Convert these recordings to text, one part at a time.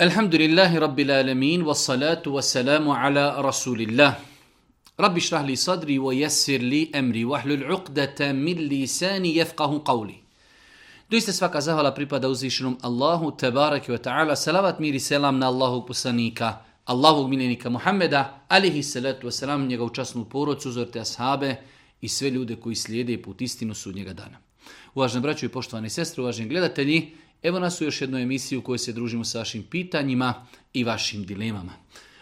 Alhamdulillahi Rabbil alemin wa salatu wa salamu ala Rasulillah. Rabbi şrah li sadri wa li emri wa hlul uqdata min lisani jefqahu qavli. Doista svaka zahvala pripada uzvišenom Allahu tebarek ve ta'ala. Salavat miri selam na Allahog pusanika, Allahog miljenika Muhammeda, alihi salatu wa selam njega učasnu porodcu, zorte ashabe i sve ljude koji slijede put istinu sudnjega dana. Uvažene braću i poštovane sestre, uvaženi gledatelji, Evo nas u još jednoj emisiji u kojoj se družimo sa vašim pitanjima i vašim dilemama.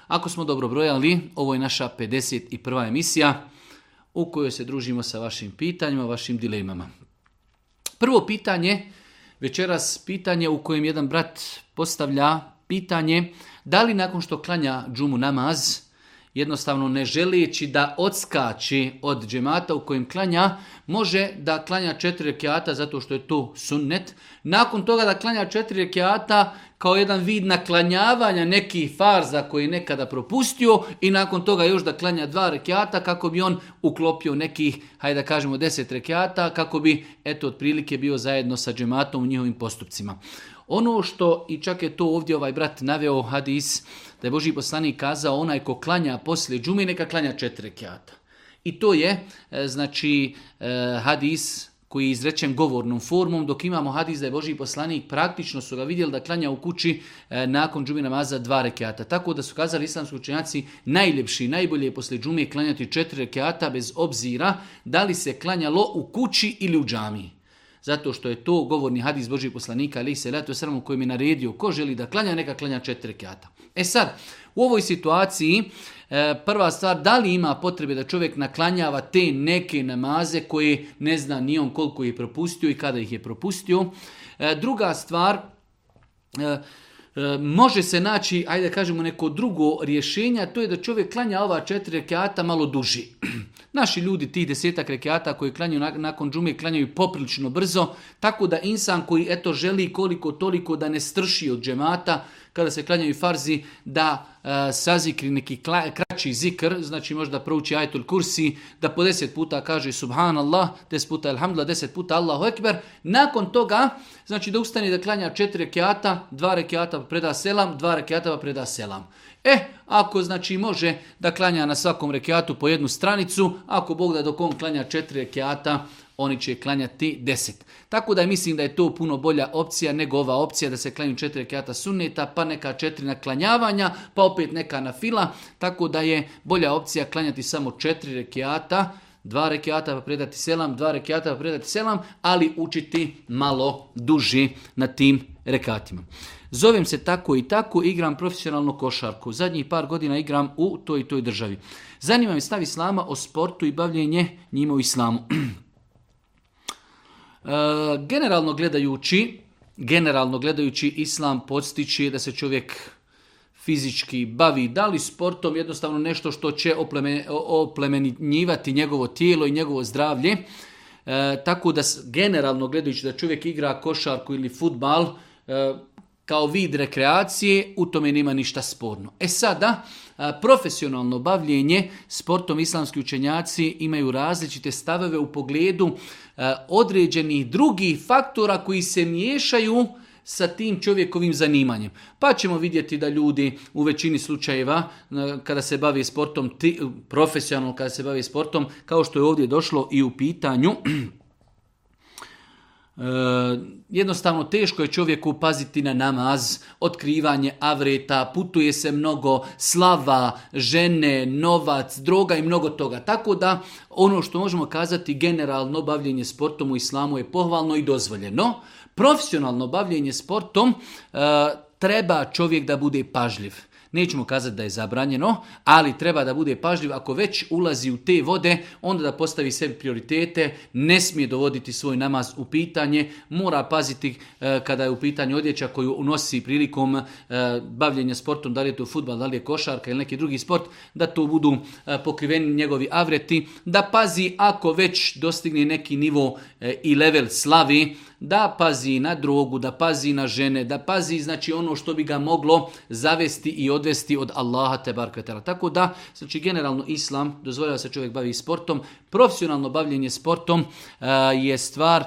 Ako smo dobro brojali, ovo je naša 51. emisija u kojoj se družimo sa vašim pitanjima, vašim dilemama. Prvo pitanje, večeras pitanje u kojem jedan brat postavlja pitanje da li nakon što klanja džumu namaz, jednostavno ne želeći da odskači od džemata u kojem klanja, može da klanja četiri rekiata zato što je to sunnet. Nakon toga da klanja četiri rekiata kao jedan vid naklanjavanja nekih farza koji je nekada propustio i nakon toga još da klanja dva rekiata kako bi on uklopio nekih, hajde da kažemo deset rekiata kako bi eto otprilike bio zajedno sa džematom u njihovim postupcima. Ono što, i čak je to ovdje ovaj brat naveo hadis, da je Boži poslanik kazao onaj ko klanja poslije džume, neka klanja četiri kjata. I to je, e, znači, e, hadis koji je izrečen govornom formom, dok imamo hadis da je Boži poslanik, praktično su ga vidjeli da klanja u kući e, nakon džume namaza dva rekiata. Tako da su kazali islamski učenjaci, najljepši, najbolje je poslije džume klanjati četiri rekiata bez obzira da li se klanjalo u kući ili u džamiji. Zato što je to govorni hadis Božih poslanika, ali se leto sramom kojim je naredio ko želi da klanja, neka klanja četiri kjata. E sad, u ovoj situaciji, e, prva stvar, da li ima potrebe da čovjek naklanjava te neke namaze koje ne zna ni on koliko je propustio i kada ih je propustio. E, druga stvar, e, može se naći, ajde kažemo, neko drugo rješenje, to je da čovjek klanja ova četiri kjata malo duži. Naši ljudi, tih desetak rekiata koji klanjaju nakon džume, klanjaju poprilično brzo, tako da insan koji eto želi koliko toliko da ne strši od džemata, kada se klanjaju farzi, da e, sazikri neki kraći zikr, znači možda prouči ajtul kursi, da po deset puta kaže subhanallah, deset puta alhamdulillah, deset puta Allahu ekber, nakon toga, znači da ustane da klanja četiri rekiata, dva rekiata preda selam, dva rekiata preda selam. E, ako znači može da klanja na svakom rekiatu po jednu stranicu, ako Bog da dok on klanja četiri rekiata, oni će klanjati deset. Tako da mislim da je to puno bolja opcija nego ova opcija da se klanju četiri rekiata sunneta, pa neka četiri naklanjavanja, pa opet neka na fila. Tako da je bolja opcija klanjati samo četiri rekiata, dva rekiata pa predati selam, dva rekiata pa predati selam, ali učiti malo duži na tim rekatima zovem se tako i tako, igram profesionalnu košarku, zadnjih par godina igram u toj i toj državi. Zanima me stav islama o sportu i bavljenje njima u islamu. E, generalno gledajući, generalno gledajući islam podstiče da se čovjek fizički bavi, da li sportom, jednostavno nešto što će oplemenjivati njegovo tijelo i njegovo zdravlje. E, tako da generalno gledajući da čovjek igra košarku ili futbal, e, kao vid rekreacije, u tome nema ništa sporno. E sada, profesionalno bavljenje sportom islamski učenjaci imaju različite stavove u pogledu određenih drugih faktora koji se miješaju sa tim čovjekovim zanimanjem. Pa ćemo vidjeti da ljudi u većini slučajeva kada se bavi sportom, profesionalno kada se bavi sportom, kao što je ovdje došlo i u pitanju, E, jednostavno teško je čovjeku paziti na namaz, otkrivanje avreta, putuje se mnogo slava, žene, novac, droga i mnogo toga. Tako da ono što možemo kazati generalno bavljenje sportom u islamu je pohvalno i dozvoljeno. Profesionalno bavljenje sportom e, treba čovjek da bude pažljiv. Nećemo kazati da je zabranjeno, ali treba da bude pažljiv. Ako već ulazi u te vode, onda da postavi sebi prioritete, ne smije dovoditi svoj namaz u pitanje, mora paziti e, kada je u pitanju odjeća koju nosi prilikom e, bavljenja sportom, da li je to futbal, da li je košarka ili neki drugi sport, da to budu e, pokriveni njegovi avreti, da pazi ako već dostigne neki nivo i level slavi, da pazi na drogu, da pazi na žene, da pazi znači ono što bi ga moglo zavesti i odvesti od Allaha te barkatela. Tako da, znači generalno islam dozvoljava se čovjek bavi sportom, profesionalno bavljenje sportom e, je stvar e,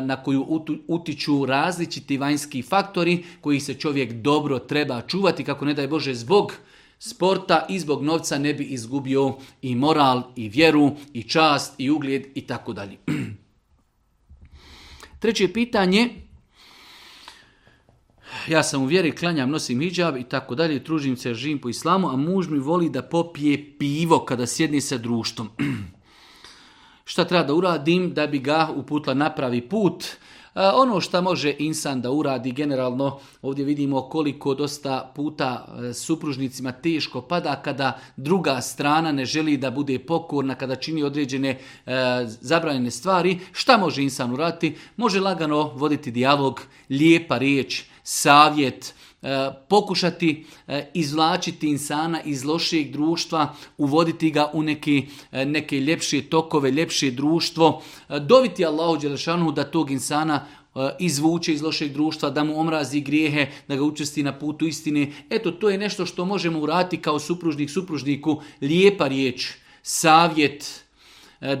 na koju utiču različiti vanjski faktori koji se čovjek dobro treba čuvati kako ne daj Bože zbog sporta i zbog novca ne bi izgubio i moral i vjeru i čast i ugled i tako dalje. Treće pitanje, ja sam u vjeri, klanjam, nosim hijab i tako dalje, tružim se, živim po islamu, a muž mi voli da popije pivo kada sjedni sa društvom. Šta treba da uradim da bi ga uputla napravi put, E, ono što može insan da uradi generalno, ovdje vidimo koliko dosta puta e, supružnicima teško pada kada druga strana ne želi da bude pokorna, kada čini određene e, zabranjene stvari, šta može insan uraditi? Može lagano voditi dijalog, lijepa riječ, savjet, E, pokušati e, izvlačiti insana iz lošijeg društva, uvoditi ga u e, neke ljepše tokove, ljepše društvo, doviti Allahu Đelešanu da tog insana izvuče iz lošeg društva, da mu omrazi grijehe, da ga učesti na putu istine. Eto, to je nešto što možemo urati kao supružnik supružniku. Lijepa riječ, savjet,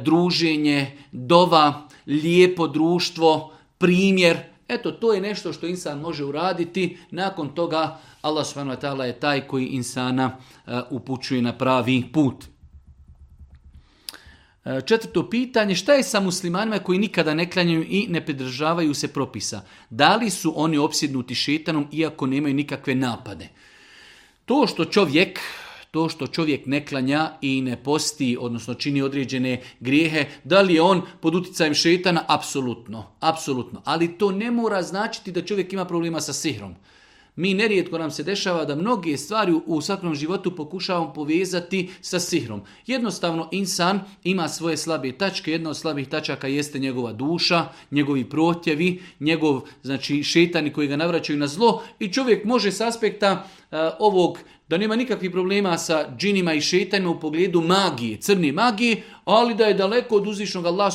druženje, dova, lijepo društvo, primjer, Eto, to je nešto što insan može uraditi. Nakon toga Allah SWT je taj koji insana e, upućuje na pravi put. E, četvrto pitanje, šta je sa muslimanima koji nikada ne klanjaju i ne pridržavaju se propisa? Da li su oni opsjednuti šetanom iako nemaju nikakve napade? To što čovjek to što čovjek ne klanja i ne posti, odnosno čini određene grijehe, da li je on pod utjecajem šetana? Apsolutno, apsolutno. Ali to ne mora značiti da čovjek ima problema sa sihrom. Mi nerijetko nam se dešava da mnoge stvari u svakom životu pokušavamo povezati sa sihrom. Jednostavno insan ima svoje slabe tačke, jedna od slabih tačaka jeste njegova duša, njegovi protjevi, njegov znači šetani koji ga navraćaju na zlo i čovjek može s aspekta e, ovog da nema nikakvih problema sa džinima i šetanima u pogledu magije, crne magije, ali da je daleko od uzvišnog Allah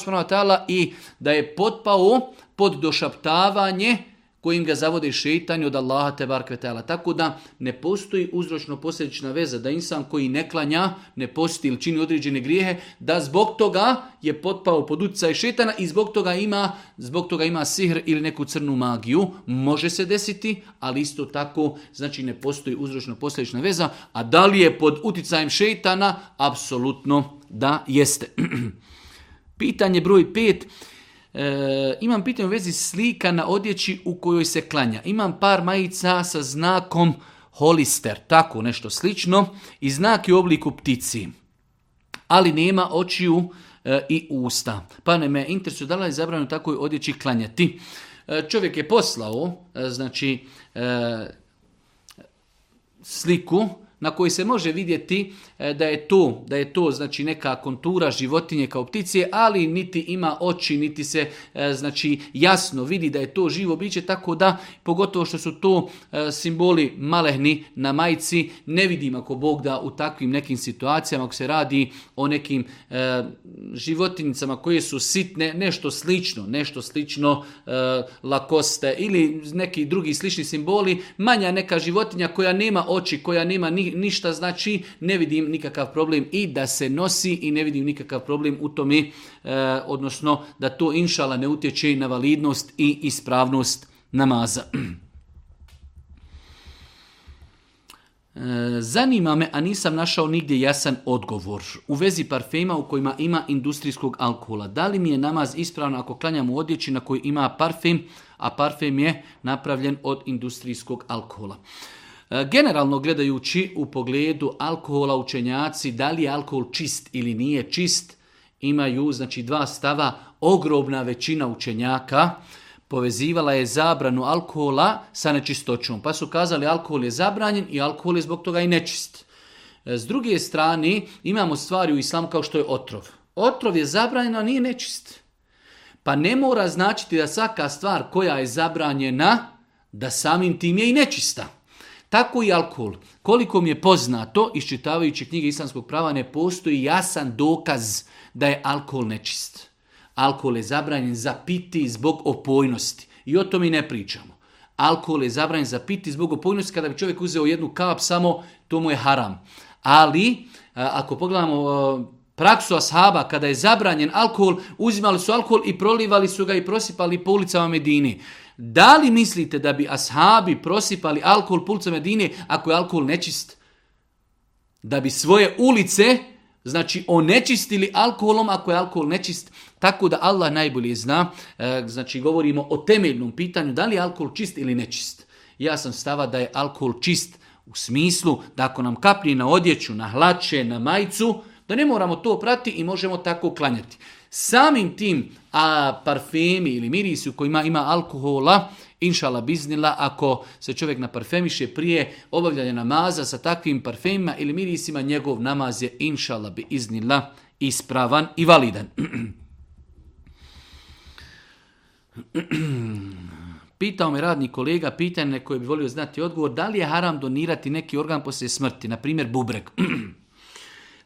i da je potpao pod došaptavanje kojim ga zavode šetanje od Allaha te barkvetala. Tako da ne postoji uzročno posljedična veza da insan koji ne klanja, ne posti ili čini određene grijehe, da zbog toga je potpao pod utjecaj šetana i zbog toga ima zbog toga ima sihr ili neku crnu magiju, može se desiti, ali isto tako znači ne postoji uzročno posljedična veza, a da li je pod utjecajem šeitana? Apsolutno da jeste. Pitanje broj 5. E, imam pitanje u vezi slika na odjeći u kojoj se klanja. Imam par majica sa znakom holister, tako nešto slično, i znak je u obliku ptici, ali nema očiju e, i usta. Pa ne me interesuje da li je zabrano takoj odjeći klanjati. E, čovjek je poslao, e, znači, sliku na koji se može vidjeti e, da je to, da je to znači neka kontura životinje kao ptice, ali niti ima oči, niti se e, znači jasno vidi da je to živo biće, tako da pogotovo što su to e, simboli malehni na majici, ne vidim ako Bog da u takvim nekim situacijama, ako se radi o nekim životinicama koje su sitne, nešto slično, nešto slično lakoste ili neki drugi slični simboli, manja neka životinja koja nema oči, koja nema ni ništa, znači ne vidim nikakav problem i da se nosi i ne vidim nikakav problem u tome, e, odnosno da to inšala ne utječe na validnost i ispravnost namaza. E, zanima me, a nisam našao nigdje jasan odgovor u vezi parfema u kojima ima industrijskog alkohola. Da li mi je namaz ispravno ako klanjam u odjeći na koji ima parfem, a parfem je napravljen od industrijskog alkohola? E, generalno gledajući u pogledu alkohola učenjaci, da li je alkohol čist ili nije čist, imaju znači dva stava ogromna većina učenjaka povezivala je zabranu alkohola sa nečistoćom. Pa su kazali alkohol je zabranjen i alkohol je zbog toga i nečist. E, s druge strane imamo stvari u islamu kao što je otrov. Otrov je zabranjen, a nije nečist. Pa ne mora značiti da svaka stvar koja je zabranjena, da samim tim je i nečista. Tako i alkohol. Koliko mi je poznato, iščitavajući knjige islamskog prava, ne postoji jasan dokaz da je alkohol nečist. Alkohol je zabranjen za piti zbog opojnosti. I o tome i ne pričamo. Alkohol je zabranjen za piti zbog opojnosti. Kada bi čovjek uzeo jednu kap, samo to mu je haram. Ali, e, ako pogledamo e, praksu ashaba, kada je zabranjen alkohol, uzimali su alkohol i prolivali su ga i prosipali po ulicama Medini. Da li mislite da bi ashabi prosipali alkohol pulca Medine ako je alkohol nečist? Da bi svoje ulice, znači, onečistili alkoholom ako je alkohol nečist? Tako da Allah najbolje zna, e, znači govorimo o temeljnom pitanju da li je alkohol čist ili nečist. Ja sam stava da je alkohol čist u smislu da ako nam kapni na odjeću, na hlače, na majicu, da ne moramo to prati i možemo tako klanjati. Samim tim, a parfemi ili mirisi u kojima ima alkohola, inšala biznila, ako se čovjek na parfemiše prije obavljanja namaza sa takvim parfemima ili mirisima, njegov namaz je inšala bi iznila ispravan i validan. Pitao me radni kolega pitanje na koje bi volio znati odgovor, da li je haram donirati neki organ poslije smrti, na primjer bubreg.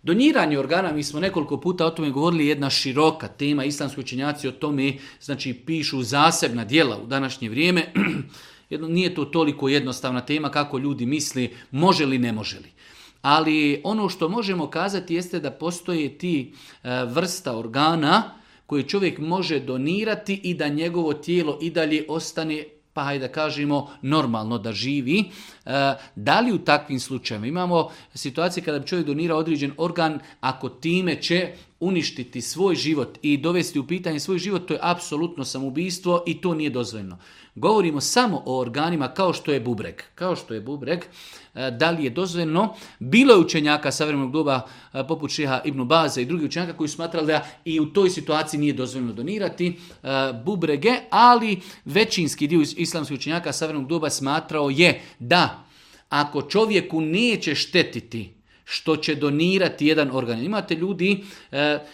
Doniranje organa, mi smo nekoliko puta o tome govorili, jedna široka tema, islamski učenjaci o tome znači, pišu zasebna dijela u današnje vrijeme. Jedno, nije to toliko jednostavna tema kako ljudi misli može li, ne može li. Ali ono što možemo kazati jeste da postoje ti e, vrsta organa koje čovjek može donirati i da njegovo tijelo i dalje ostane pa hajde da kažemo normalno da živi. E, da li u takvim slučajevima imamo situacije kada bi čovjek donirao određen organ ako time će uništiti svoj život i dovesti u pitanje svoj život, to je apsolutno samoubistvo i to nije dozvoljeno govorimo samo o organima kao što je bubreg. Kao što je bubreg, e, da li je dozvoljeno? Bilo je učenjaka savremenog doba e, poput Šeha Ibn Baza i drugih učenjaka koji smatrali da i u toj situaciji nije dozvoljeno donirati e, bubrege, ali većinski dio islamskih učenjaka savremenog doba smatrao je da ako čovjeku neće štetiti što će donirati jedan organ. Imate ljudi,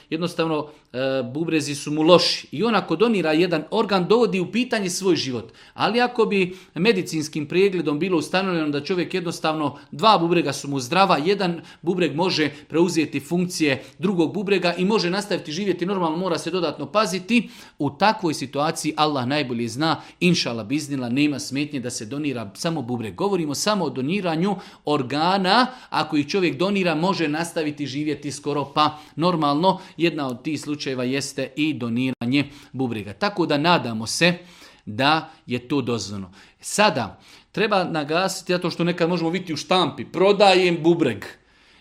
jednostavno E, bubrezi su mu loši i on ako donira jedan organ dovodi u pitanje svoj život. Ali ako bi medicinskim pregledom bilo ustanovljeno da čovjek jednostavno dva bubrega su mu zdrava, jedan bubreg može preuzeti funkcije drugog bubrega i može nastaviti živjeti normalno, mora se dodatno paziti, u takvoj situaciji Allah najbolje zna, inšala biznila, nema smetnje da se donira samo bubreg. Govorimo samo o doniranju organa, ako ih čovjek donira može nastaviti živjeti skoro pa normalno. Jedna od tih slučaja slučajeva jeste i doniranje bubrega. Tako da nadamo se da je to dozvano. Sada, treba naglasiti, zato što nekad možemo vidjeti u štampi, prodajem bubreg.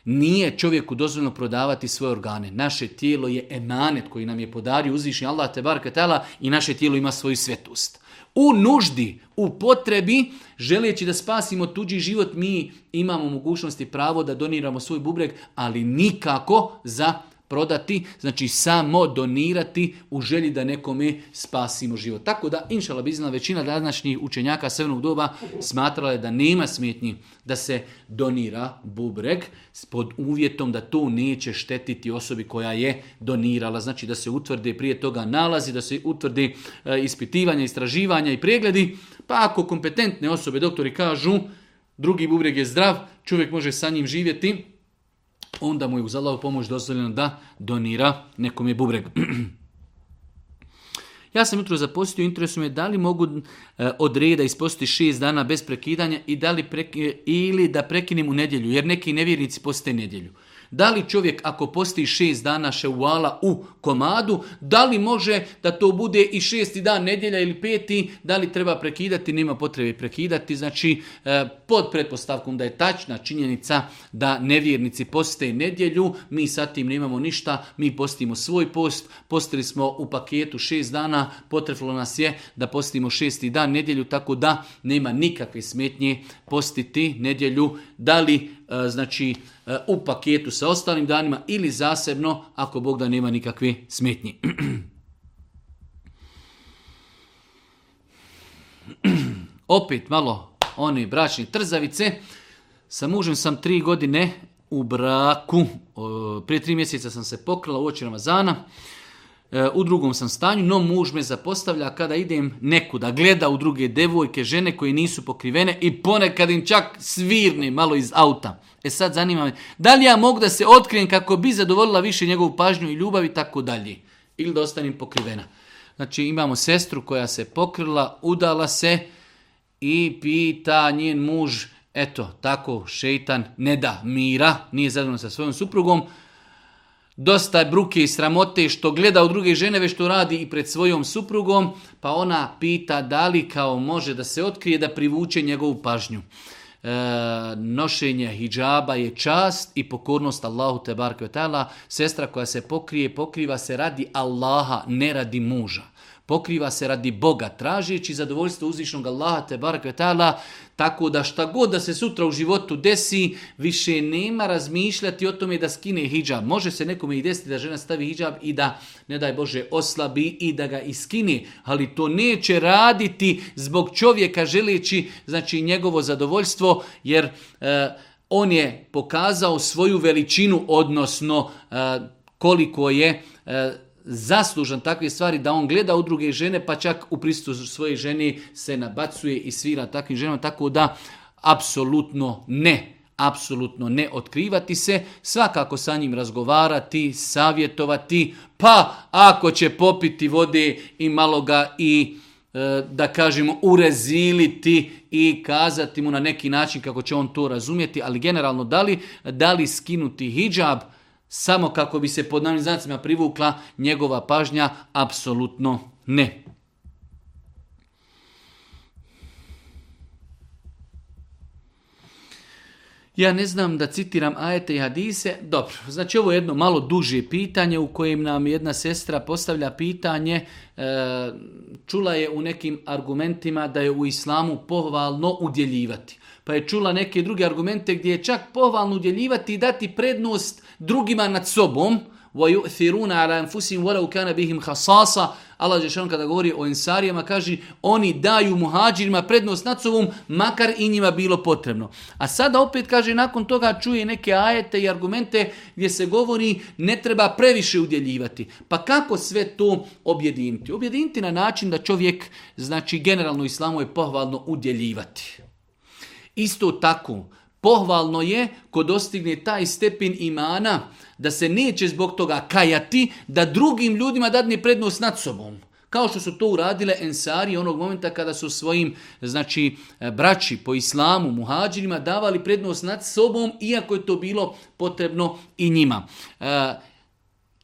Nije čovjeku dozvoljeno prodavati svoje organe. Naše tijelo je emanet koji nam je podario uzvišnji Allah te bar i naše tijelo ima svoju svetost. U nuždi, u potrebi, želeći da spasimo tuđi život, mi imamo mogućnosti pravo da doniramo svoj bubreg, ali nikako za prodati, znači samo donirati u želji da nekome spasimo život. Tako da, inšala bizna, većina današnjih učenjaka srvenog doba smatrala je da nema smetnji da se donira bubreg pod uvjetom da to neće štetiti osobi koja je donirala. Znači da se utvrde prije toga nalazi, da se utvrdi e, ispitivanja, istraživanja i pregledi. Pa ako kompetentne osobe, doktori kažu, drugi bubreg je zdrav, čovjek može sa njim živjeti, onda mu je u Allahu pomoć dozvoljeno da donira nekom je bubreg. Ja sam jutro zapostio, interesuje me da li mogu e, od reda ispostiti šest dana bez prekidanja i da li ili da prekinem u nedjelju, jer neki nevjernici poste nedjelju. Da li čovjek ako posti šest dana uala u komadu, da li može da to bude i šesti dan nedjelja ili peti, da li treba prekidati, nema potrebe prekidati, znači e, pod pretpostavkom da je tačna činjenica da nevjernici poste nedjelju, mi sa tim nemamo ništa, mi postimo svoj post, postili smo u paketu šest dana, potreflo nas je da postimo šesti dan nedjelju, tako da nema nikakve smetnje postiti nedjelju, da li E, znači e, u paketu sa ostalim danima ili zasebno ako Bog da nema nikakve smetnje. Opet malo oni bračni trzavice. Sa mužem sam tri godine u braku. Prije tri mjeseca sam se pokrila u oči Ramazana. E, u drugom sam stanju, no muž me zapostavlja kada idem nekuda, gleda u druge devojke, žene koje nisu pokrivene i ponekad im čak svirni malo iz auta. E sad zanima me, da li ja mogu da se otkrijem kako bi zadovoljila više njegovu pažnju i ljubav i tako dalje? Ili da ostanem pokrivena. Znači imamo sestru koja se pokrila, udala se i pita njen muž, eto tako šeitan ne da mira, nije zadovoljan sa svojom suprugom, Dosta bruke i sramote što gleda u druge žene, već radi i pred svojom suprugom, pa ona pita da li kao može da se otkrije da privuče njegovu pažnju. E, nošenje hijjaba je čast i pokornost Allahu te bar Sestra koja se pokrije, pokriva se radi Allaha, ne radi muža. Pokriva se radi Boga, tražeći zadovoljstvo uzvišnog Allaha te bar tako da šta god da se sutra u životu desi, više nema razmišljati o tome da skine hijab. Može se nekome i desiti da žena stavi hijab i da, ne daj Bože, oslabi i da ga iskine. Ali to neće raditi zbog čovjeka želeći znači, njegovo zadovoljstvo, jer e, on je pokazao svoju veličinu, odnosno e, koliko je e, zaslužan takve stvari da on gleda u druge žene pa čak u pristu svoje žene se nabacuje i svira takvim ženama tako da apsolutno ne apsolutno ne otkrivati se, svakako sa njim razgovarati, savjetovati, pa ako će popiti vode i malo ga i e, da kažemo ureziliti i kazati mu na neki način kako će on to razumjeti, ali generalno da li, da li skinuti hijab, samo kako bi se pod navim znacima privukla njegova pažnja, apsolutno ne. Ja ne znam da citiram ajete i hadise. Dobro, znači ovo je jedno malo duže pitanje u kojem nam jedna sestra postavlja pitanje. E, čula je u nekim argumentima da je u islamu pohvalno udjeljivati. Pa je čula neke druge argumente gdje je čak pohvalno udjeljivati i dati prednost drugima nad sobom, وَيُؤْثِرُونَ عَلَى وَلَوْ كَانَ بِهِمْ Allah Žešan kada govori o ensarijama kaže oni daju muhađirima prednost nad sobom makar i njima bilo potrebno. A sada opet kaže nakon toga čuje neke ajete i argumente gdje se govori ne treba previše udjeljivati. Pa kako sve to objediniti? Objediniti na način da čovjek znači generalno islamu je pohvalno udjeljivati. Isto tako Pohvalno je ko dostigne taj stepin imana da se neće zbog toga kajati da drugim ljudima dadne prednost nad sobom. Kao što su to uradile ensari onog momenta kada su svojim znači, e, braći po islamu, muhađirima, davali prednost nad sobom, iako je to bilo potrebno i njima. E,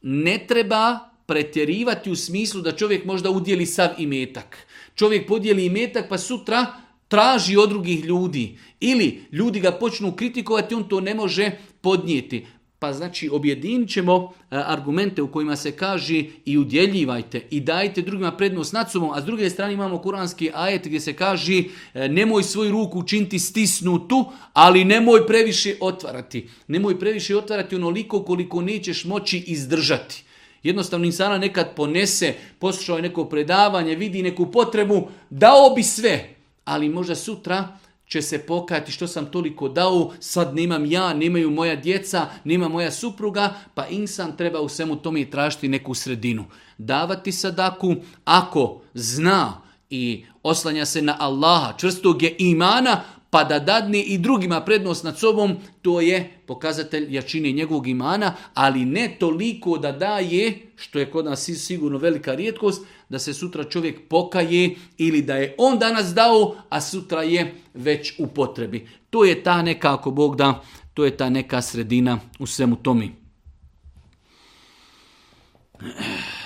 ne treba pretjerivati u smislu da čovjek možda udjeli sav imetak. Čovjek podijeli imetak pa sutra traži od drugih ljudi ili ljudi ga počnu kritikovati, on to ne može podnijeti. Pa znači objedinit ćemo e, argumente u kojima se kaže i udjeljivajte i dajte drugima prednost nad sobom, a s druge strane imamo kuranski ajet gdje se kaže e, nemoj svoju ruku učiniti stisnutu, ali nemoj previše otvarati. Nemoj previše otvarati onoliko koliko nećeš moći izdržati. Jednostavno insana nekad ponese, poslušao je neko predavanje, vidi neku potrebu, dao bi sve, ali možda sutra će se pokajati što sam toliko dao, sad nemam ja, nemaju moja djeca, nema moja supruga, pa insan treba u svemu tome i tražiti neku sredinu. Davati sadaku, ako zna i oslanja se na Allaha, čvrstog je imana, pa da dadne i drugima prednost nad sobom, to je pokazatelj jačine njegovog imana, ali ne toliko da daje, što je kod nas sigurno velika rijetkost, da se sutra čovjek pokaje ili da je on danas dao, a sutra je već u potrebi. To je ta neka, ako Bog da, to je ta neka sredina u svemu tomi.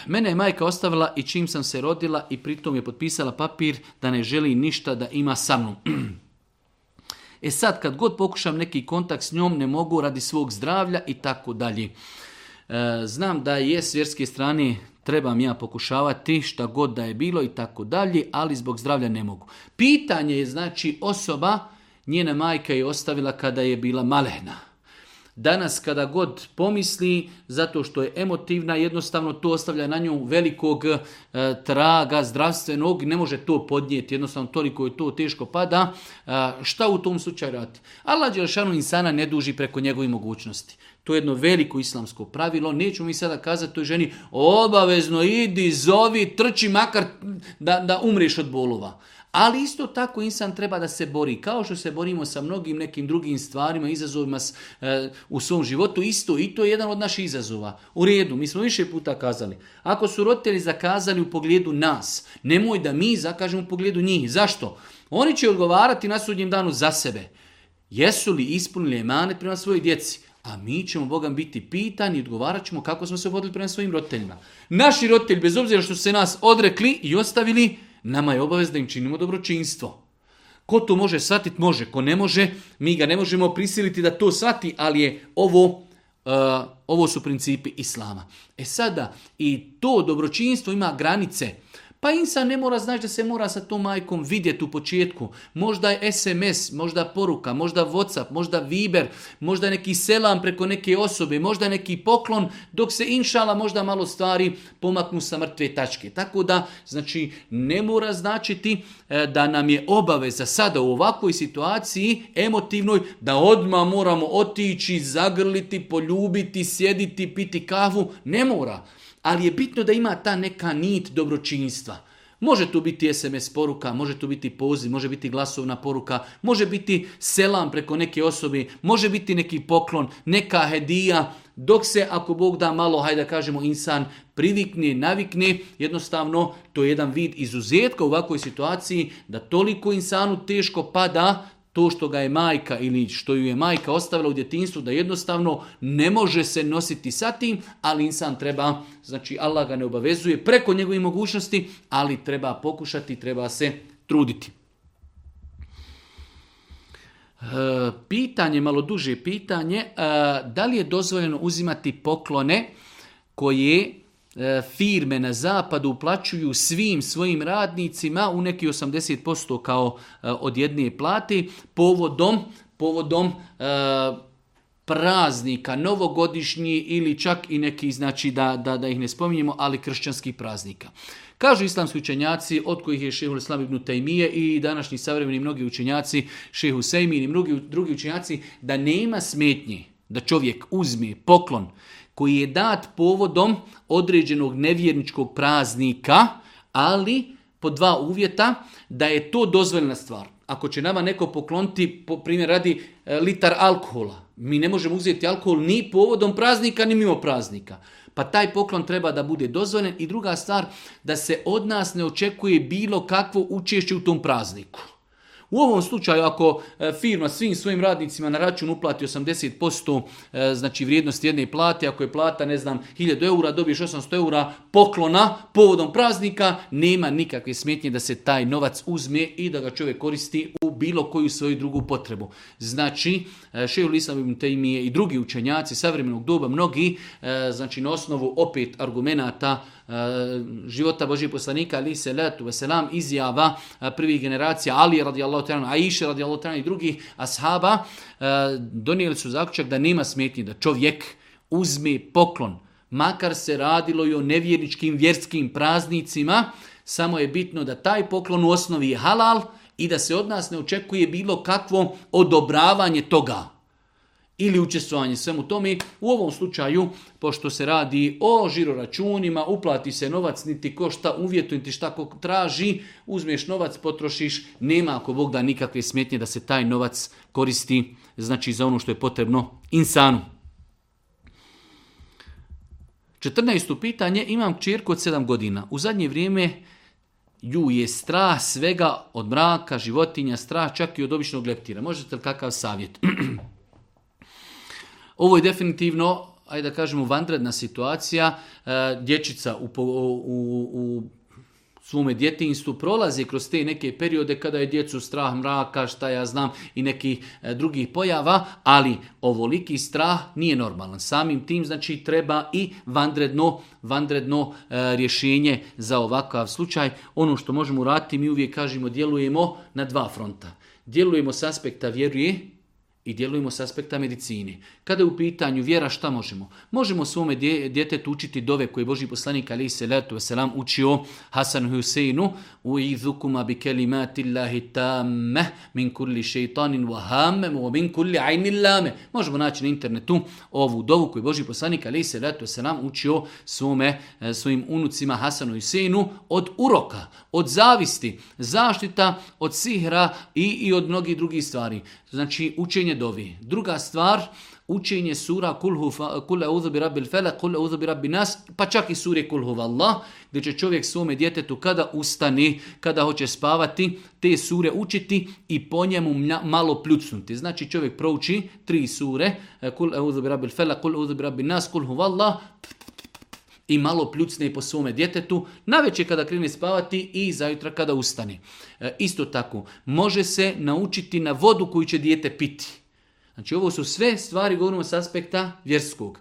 Mene je majka ostavila i čim sam se rodila i pritom je potpisala papir da ne želi ništa da ima sa mnom. E sad, kad god pokušam neki kontakt s njom, ne mogu radi svog zdravlja i tako dalje. E, znam da je s vjerske strane trebam ja pokušavati šta god da je bilo i tako dalje, ali zbog zdravlja ne mogu. Pitanje je znači osoba, njena majka je ostavila kada je bila malena. Danas kada god pomisli, zato što je emotivna, jednostavno to ostavlja na nju velikog e, traga zdravstvenog, ne može to podnijeti, jednostavno toliko je to teško pada. E, šta u tom slučaju radi? Allah Đelšanu insana ne duži preko njegovih mogućnosti. To je jedno veliko islamsko pravilo. Neću mi sada kazati toj ženi, obavezno idi, zovi, trči makar da, da od bolova. Ali isto tako insan treba da se bori. Kao što se borimo sa mnogim nekim drugim stvarima, izazovima e, u svom životu, isto i to je jedan od naših izazova. U redu, mi smo više puta kazali. Ako su roditelji zakazali u pogledu nas, nemoj da mi zakažemo u pogledu njih. Zašto? Oni će odgovarati na sudnjem danu za sebe. Jesu li ispunili emane prema svojoj djeci? A mi ćemo, Bogam, biti pitani i odgovarat ćemo kako smo se vodili prema svojim roditeljima. Naši roditelji, bez obzira što se nas odrekli i ostavili, Nama je obavez da im činimo dobročinstvo. Ko to može shvatiti, može. Ko ne može, mi ga ne možemo prisiliti da to shvati, ali je ovo e, ovo su principi islama. E sada, i to dobročinstvo ima granice. Pa insan ne mora znaći da se mora sa tom majkom vidjeti u početku. Možda je SMS, možda poruka, možda Whatsapp, možda Viber, možda neki selam preko neke osobe, možda neki poklon, dok se inšala možda malo stvari pomaknu sa mrtve tačke. Tako da, znači, ne mora značiti e, da nam je obaveza sada u ovakvoj situaciji emotivnoj da odmah moramo otići, zagrliti, poljubiti, sjediti, piti kavu. Ne mora ali je bitno da ima ta neka nit dobročinstva. Može tu biti SMS poruka, može tu biti poziv, može biti glasovna poruka, može biti selam preko neke osobi, može biti neki poklon, neka hedija, dok se ako Bog da malo, hajde da kažemo, insan privikne, navikne, jednostavno to je jedan vid izuzetka u ovakvoj situaciji da toliko insanu teško pada to što ga je majka ili što ju je majka ostavila u djetinstvu, da jednostavno ne može se nositi sa tim, ali insan treba, znači Allah ga ne obavezuje preko njegovih mogućnosti, ali treba pokušati, treba se truditi. E, pitanje, malo duže pitanje, e, da li je dozvoljeno uzimati poklone koje E, firme na zapadu uplaćuju svim svojim radnicima u neki 80% kao e, od jedne plate povodom povodom e, praznika, novogodišnji ili čak i neki, znači da, da, da ih ne spominjemo, ali kršćanskih praznika. Kažu islamski učenjaci, od kojih je šehu Islam ibn Taymije i današnji savremeni mnogi učenjaci, šehu Sejmin i mnogi drugi učenjaci, da nema smetnje da čovjek uzme poklon koji je dat povodom određenog nevjerničkog praznika, ali po dva uvjeta da je to dozvoljena stvar. Ako će nama neko pokloniti, po primjer radi e, litar alkohola, mi ne možemo uzeti alkohol ni povodom praznika, ni mimo praznika. Pa taj poklon treba da bude dozvoljen. I druga stvar, da se od nas ne očekuje bilo kakvo učešće u tom prazniku. U ovom slučaju ako e, firma svim svojim radnicima na račun uplati 80% e, znači vrijednosti jedne plate, ako je plata ne znam 1000 eura, dobiješ 800 eura poklona povodom praznika, nema nikakve smetnje da se taj novac uzme i da ga čovjek koristi u bilo koju svoju drugu potrebu. Znači, e, Šeju imije i drugi učenjaci savremenog doba, mnogi, znači na osnovu opet argumenata Eh, života Božih poslanika, ali se letu veselam, izjava eh, prvih generacija Ali radijallahu ta'ala, Aisha radijallahu ta'ala i drugih ashaba, eh, donijeli su zaključak da nema smetnji, da čovjek uzme poklon, makar se radilo i o nevjerničkim vjerskim praznicima, samo je bitno da taj poklon u osnovi je halal i da se od nas ne očekuje bilo kakvo odobravanje toga ili učestvovanje svemu tome. u ovom slučaju, pošto se radi o žiroračunima, uplati se novac, niti ko šta uvjetuje, niti šta ko traži, uzmeš novac, potrošiš, nema ako Bog da nikakve smetnje da se taj novac koristi znači za ono što je potrebno insanu. 14. pitanje, imam čirku od 7 godina. U zadnje vrijeme ju je strah svega od mraka, životinja, strah čak i od običnog leptira. Možete li kakav savjet? Ovo je definitivno, ajde da kažemo, vanredna situacija. E, dječica u, u, u svome djetinstvu prolazi kroz te neke periode kada je djecu strah mraka, šta ja znam, i nekih e, drugih pojava, ali ovoliki strah nije normalan. Samim tim znači treba i vanredno, vanredno e, rješenje za ovakav slučaj. Ono što možemo uraditi, mi uvijek kažemo, djelujemo na dva fronta. Djelujemo s aspekta vjeruje, i djelujemo s aspekta medicine. Kada je u pitanju vjera, šta možemo? Možemo svome djetetu učiti dove koje je Boži poslanik ali se letu učio Hasan Huseinu u idhukuma bi tamme min kulli šeitanin min kulli lame. Možemo naći na internetu ovu dovu koju je Boži poslanik ali se letu učio svome, e, svojim unucima Hasanu Huseinu od uroka, od zavisti, zaštita od sihra i, i od mnogih drugih stvari. Znači učenje dovi. Druga stvar, učenje sura kulhu, kul bi kul nas, pa čak i sure kulhu gdje će čovjek svome djetetu kada ustani, kada hoće spavati, te sure učiti i po njemu malo pljucnuti. Znači čovjek prouči tri sure, e, kul eudhu bi rabbi kul nas, kulhu i malo pljucne po svome djetetu, veće kada krene spavati i zajutra kada ustane. E, isto tako, može se naučiti na vodu koju će dijete piti. Znači ovo su sve stvari, govorimo s aspekta vjerskog.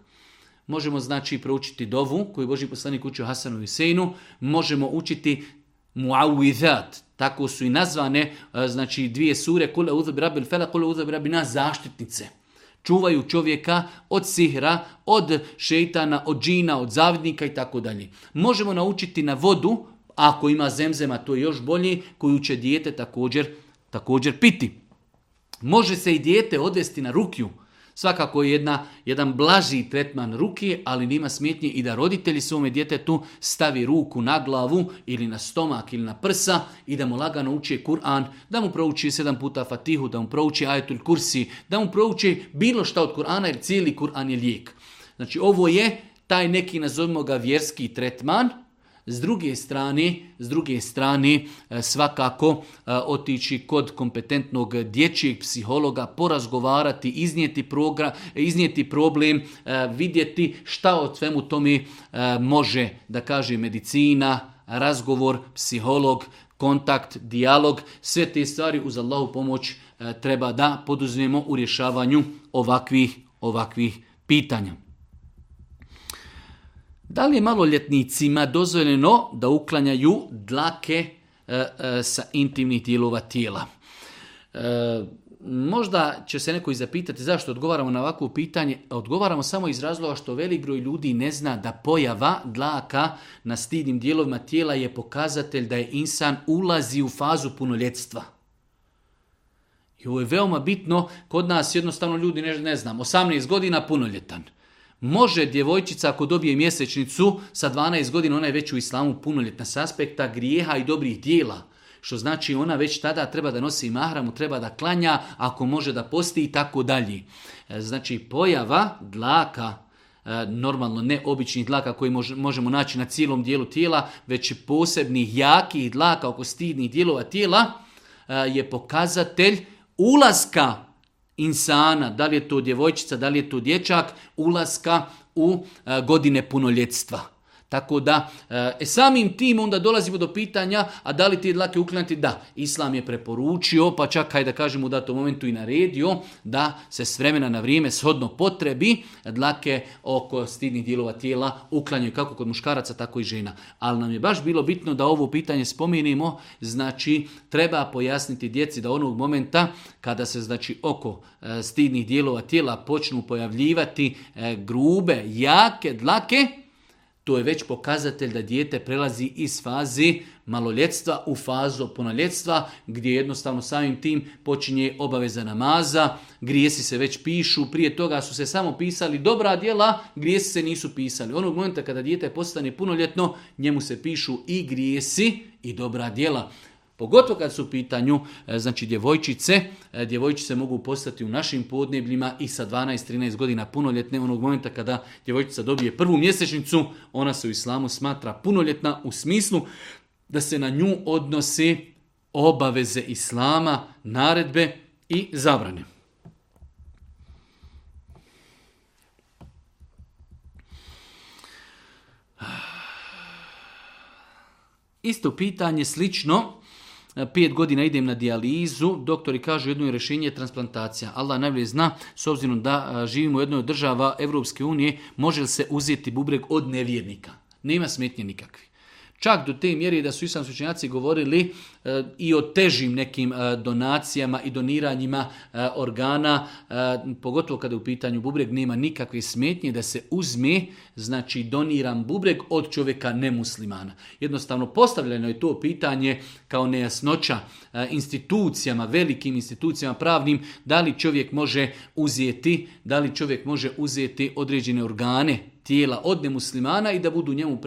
Možemo znači proučiti dovu koju Boži poslanik učio Hasanu i Sejnu, možemo učiti muawidat, tako su i nazvane, e, znači dvije sure, kule uzabi rabbi fela, kule zaštitnice. Čuvaju čovjeka od sihra, od šeitana, od džina, od zavidnika i tako dalje. Možemo naučiti na vodu, ako ima zemzema to je još bolje, koju će dijete također, također piti. Može se i dijete odvesti na rukju. Svakako je jedna, jedan blaži tretman ruke, ali nima smjetnje i da roditelji svome djetetu stavi ruku na glavu ili na stomak ili na prsa i da mu lagano uči Kur'an, da mu prouči sedam puta Fatihu, da mu prouči ajatul Kursi, da mu prouči bilo šta od Kur'ana jer cijeli Kur'an je lijek. Znači ovo je taj neki nazovimo ga vjerski tretman, s druge strane, s druge strane e, svakako e, otići kod kompetentnog dječjeg psihologa, porazgovarati, iznijeti, program, iznijeti problem, e, vidjeti šta od svemu tome može da kaže medicina, razgovor, psiholog, kontakt, dijalog, sve te stvari uz Allahu pomoć treba da poduzmemo u rješavanju ovakvih ovakvih pitanja. Da li je maloljetnicima dozvoljeno da uklanjaju dlake e, e, sa intimnih dijelova tijela? E, možda će se neko i zapitati zašto odgovaramo na ovakvo pitanje. Odgovaramo samo iz razloga što velik broj ljudi ne zna da pojava dlaka na stidnim dijelovima tijela je pokazatelj da je insan ulazi u fazu punoljetstva. I ovo je veoma bitno, kod nas jednostavno ljudi ne, ne znam, 18 godina punoljetan. Može djevojčica ako dobije mjesečnicu sa 12 godina, ona je već u islamu punoljetna s aspekta grijeha i dobrih dijela. Što znači ona već tada treba da nosi mahramu, treba da klanja, ako može da posti i tako dalje. E, znači pojava dlaka, e, normalno ne običnih dlaka koji možemo naći na cijelom dijelu tijela, već posebnih jakih dlaka oko stidnih dijelova tijela, e, je pokazatelj ulaska insana, da li je to djevojčica, da li je to dječak, ulaska u e, godine punoljetstva. Tako da, eh, e, samim tim onda dolazimo do pitanja, a da li ti dlake uklanjati? Da, Islam je preporučio, pa čak kaj da kažemo u datom momentu i naredio, da se s vremena na vrijeme shodno potrebi dlake oko stidnih dijelova tijela uklanjaju, kako kod muškaraca, tako i žena. Ali nam je baš bilo bitno da ovo pitanje spominimo, znači treba pojasniti djeci da onog momenta kada se znači oko eh, stidnih dijelova tijela počnu pojavljivati eh, grube, jake dlake, to je već pokazatelj da dijete prelazi iz fazi maloljetstva u fazu punoljetstva gdje jednostavno samim tim počinje obaveza namaza, grijesi se već pišu, prije toga su se samo pisali dobra djela, grijesi se nisu pisali. Onog momenta kada dijete postane punoljetno, njemu se pišu i grijesi i dobra djela. Pogotovo kad su u pitanju e, znači djevojčice, e, djevojčice mogu postati u našim podnebljima i sa 12-13 godina punoljetne, onog momenta kada djevojčica dobije prvu mjesečnicu, ona se u islamu smatra punoljetna u smislu da se na nju odnose obaveze islama, naredbe i zabrane. Isto pitanje slično pet godina idem na dijalizu, doktori kažu jedno je rješenje transplantacija. Allah najbolje zna, s obzirom da živimo u jednoj od država Evropske unije, može li se uzeti bubreg od nevjernika? Nema smetnje nikakve. Čak do te mjere da su islamski učenjaci govorili e, i o težim nekim e, donacijama i doniranjima e, organa, pogotovo kada u pitanju bubreg, nema nikakve smetnje da se uzme, znači doniran bubreg od čovjeka nemuslimana. Jednostavno postavljeno je to pitanje kao nejasnoća institucijama, velikim institucijama pravnim, da li čovjek može uzeti, da li čovjek može uzeti određene organe tijela od nemuslimana i da budu njemu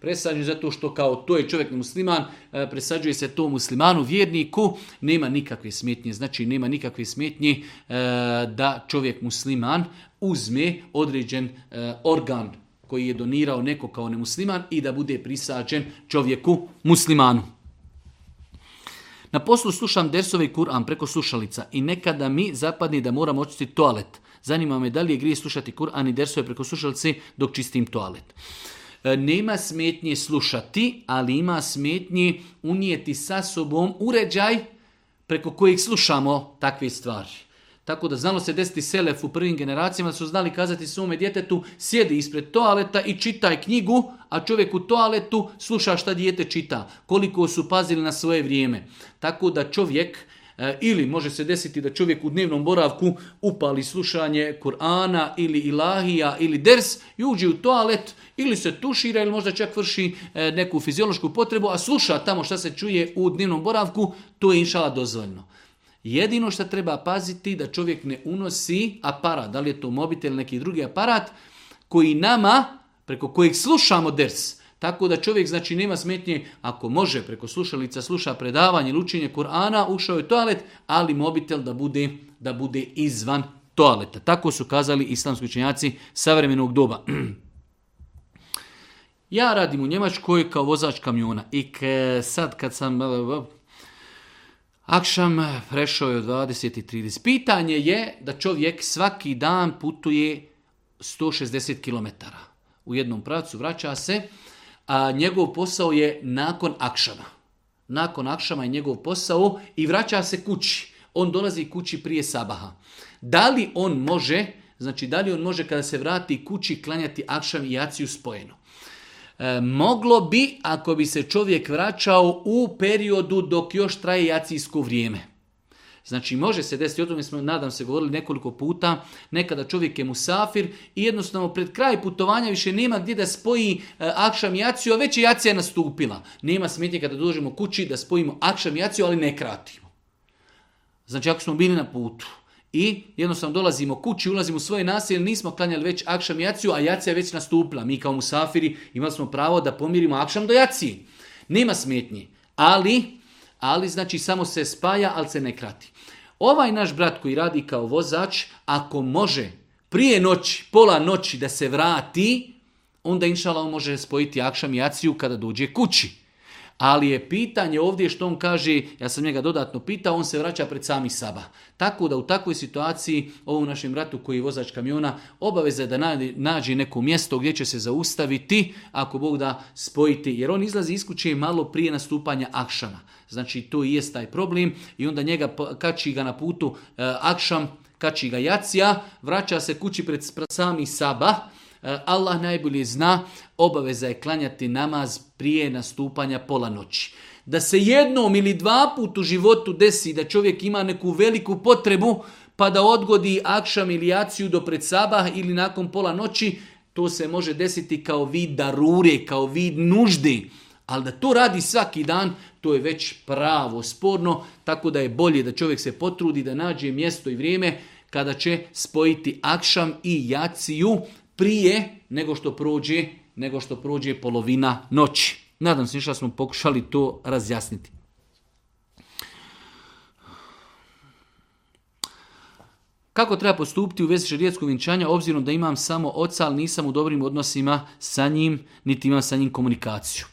presađeni zato što kao to je čovjek musliman, e, presađuje se to muslimanu, vjerniku, nema nikakve smetnje. Znači nema nikakve smetnje e, da čovjek musliman uzme određen e, organ koji je donirao neko kao nemusliman i da bude prisađen čovjeku muslimanu. Na poslu slušam dersove i Kur'an preko slušalica i nekada mi zapadni da moramo očistiti toalet. Zanima me da li je grije slušati Kur'an i dersove preko slušalci dok čistim toalet. E, nema smetnje slušati, ali ima smetnje unijeti sa sobom uređaj preko kojeg slušamo takve stvari. Tako da znalo se desiti selef u prvim generacijama da su znali kazati svome djetetu sjedi ispred toaleta i čitaj knjigu, a čovjek u toaletu sluša šta dijete čita, koliko su pazili na svoje vrijeme. Tako da čovjek E, ili može se desiti da čovjek u dnevnom boravku upali slušanje Kur'ana ili ilahija ili ders i uđe u toalet ili se tušira ili možda čak vrši e, neku fiziološku potrebu, a sluša tamo što se čuje u dnevnom boravku, to je inšala dozvoljno. Jedino što treba paziti da čovjek ne unosi aparat, da li je to mobitel ili neki drugi aparat, koji nama, preko kojeg slušamo ders, tako da čovjek znači nema smetnje ako može preko slušalica sluša predavanje ili učenje Kur'ana, ušao je toalet, ali mobitel da bude, da bude izvan toaleta. Tako su kazali islamski učenjaci savremenog doba. Ja radim u Njemačkoj kao vozač kamiona i sad kad sam Akšam prešao je od 20 i 30. Pitanje je da čovjek svaki dan putuje 160 km. U jednom pravcu vraća se a, njegov posao je nakon akšama. Nakon akšama je njegov posao i vraća se kući. On dolazi kući prije sabaha. Da li on može, znači da li on može kada se vrati kući klanjati akšam i jaciju spojeno? E, moglo bi ako bi se čovjek vraćao u periodu dok još traje jacijsko vrijeme. Znači može se desiti, o tome smo nadam se govorili nekoliko puta, nekada čovjek je musafir i jednostavno pred kraj putovanja više nema gdje da spoji e, akšam i a već je jacija nastupila. Nema smetnje kada dođemo kući da spojimo akšam i jaciju, ali ne kratimo. Znači ako smo bili na putu i jednostavno dolazimo kući, ulazimo u svoje naselje, nismo klanjali već akšam i a jacija je već nastupila. Mi kao musafiri imali smo pravo da pomirimo akšam do jaciji. Nema smetnje, ali ali znači samo se spaja, ali se ne krati. Ovaj naš brat koji radi kao vozač, ako može prije noći, pola noći da se vrati, onda inšala on može spojiti akšam kada dođe kući ali je pitanje ovdje što on kaže, ja sam njega dodatno pitao, on se vraća pred sami saba. Tako da u takvoj situaciji, ovom našem ratu koji je vozač kamiona, obaveza je da nađe neko mjesto gdje će se zaustaviti, ako Bog da spojiti, jer on izlazi iz kuće malo prije nastupanja akšama. Znači to i jest taj problem i onda njega kači ga na putu e, akšam, kači ga jacija, vraća se kući pred sami saba, Eh, Allah najbolje zna, obaveza je klanjati namaz prije nastupanja pola noći. Da se jednom ili dva put u životu desi da čovjek ima neku veliku potrebu pa da odgodi akšam ili jaciju do pred sabah ili nakon pola noći, to se može desiti kao vid darure, kao vid nuždi. Ali da to radi svaki dan, to je već pravo sporno, tako da je bolje da čovjek se potrudi, da nađe mjesto i vrijeme kada će spojiti akšam i jaciju prije nego što prođe, nego što prođe polovina noći. Nadam se što smo pokušali to razjasniti. Kako treba postupiti u vezi šerijetskog vjenčanja, obzirom da imam samo oca, ali nisam u dobrim odnosima sa njim, niti imam sa njim komunikaciju.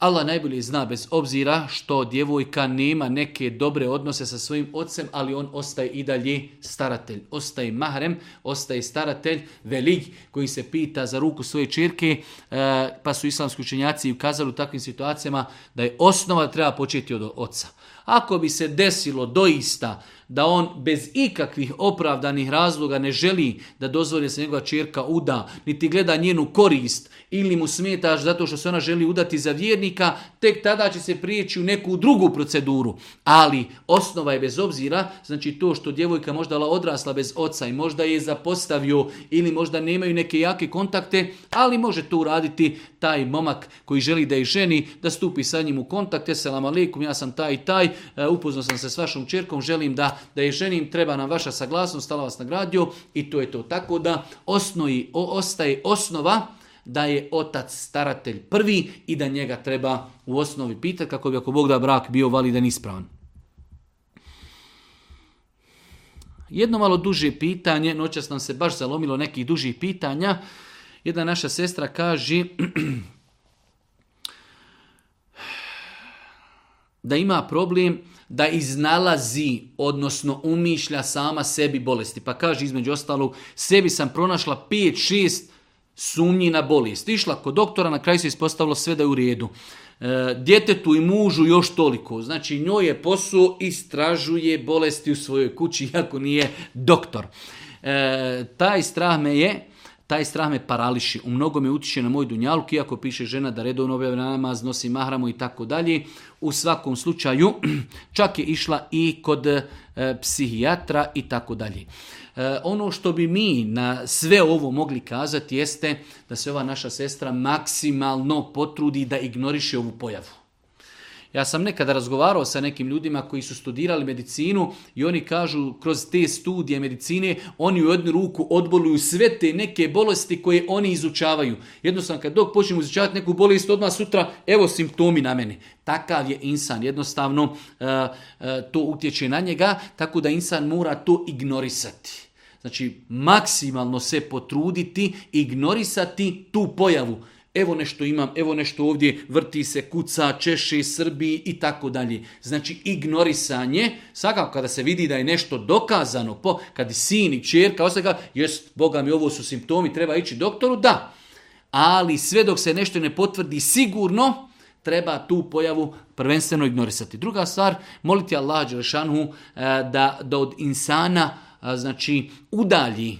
Allah najbolje zna bez obzira što djevojka nema neke dobre odnose sa svojim ocem, ali on ostaje i dalje staratelj. Ostaje mahrem, ostaje staratelj, velik koji se pita za ruku svoje čirke, e, pa su islamski učenjaci ukazali u takvim situacijama da je osnova treba početi od oca. Ako bi se desilo doista da on bez ikakvih opravdanih razloga ne želi da dozvoli se njegova čerka uda, niti gleda njenu korist ili mu smetaš zato što se ona želi udati za vjernika, tek tada će se prijeći u neku drugu proceduru. Ali osnova je bez obzira, znači to što djevojka možda odrasla bez oca i možda je zapostavio ili možda nemaju neke jake kontakte, ali može to uraditi taj momak koji želi da je ženi, da stupi sa njim u kontakte selam aleikum, ja sam taj i taj, e, upoznao sam se s vašom čerkom, želim da da je ženim, treba na vaša saglasnost, stala vas nagradio i to je to. Tako da osnoji, ostaje osnova da je otac staratelj prvi i da njega treba u osnovi pitati kako bi ako Bog da brak bio validan ispravan. Jedno malo duže pitanje, noćas nam se baš zalomilo nekih dužih pitanja. Jedna naša sestra kaže da ima problem da iznalazi, odnosno umišlja sama sebi bolesti. Pa kaže između ostalog, sebi sam pronašla 5-6 sumnji na bolest. Išla kod doktora, na kraju se ispostavilo sve da je u redu. E, djetetu i mužu još toliko. Znači njoj je posao, istražuje bolesti u svojoj kući, iako nije doktor. E, taj strah me je taj strah me parališi, u mnogo me utiče na moj dunjaluk, iako piše žena da redovno obavlja namaz, nosi mahramu i tako dalje. U svakom slučaju, čak je išla i kod e, psihijatra i tako dalje. E, ono što bi mi na sve ovo mogli kazati jeste da se ova naša sestra maksimalno potrudi da ignoriše ovu pojavu. Ja sam nekada razgovarao sa nekim ljudima koji su studirali medicinu i oni kažu kroz te studije medicine oni u jednu ruku odboluju sve te neke bolesti koje oni izučavaju. Jednostavno kad dok počnemo izučavati neku bolest odmah sutra evo simptomi na mene. Takav je insan, jednostavno e, e, to utječe na njega, tako da insan mora to ignorisati. Znači, maksimalno se potruditi, ignorisati tu pojavu evo nešto imam, evo nešto ovdje, vrti se, kuca, Češi, Srbiji i tako dalje. Znači ignorisanje, svakako kada se vidi da je nešto dokazano, po, kad sin i čerka kao, jest, boga mi, ovo su simptomi, treba ići doktoru, da. Ali sve dok se nešto ne potvrdi sigurno, treba tu pojavu prvenstveno ignorisati. Druga stvar, moliti Allah Đelešanu eh, da, da od insana eh, znači udalji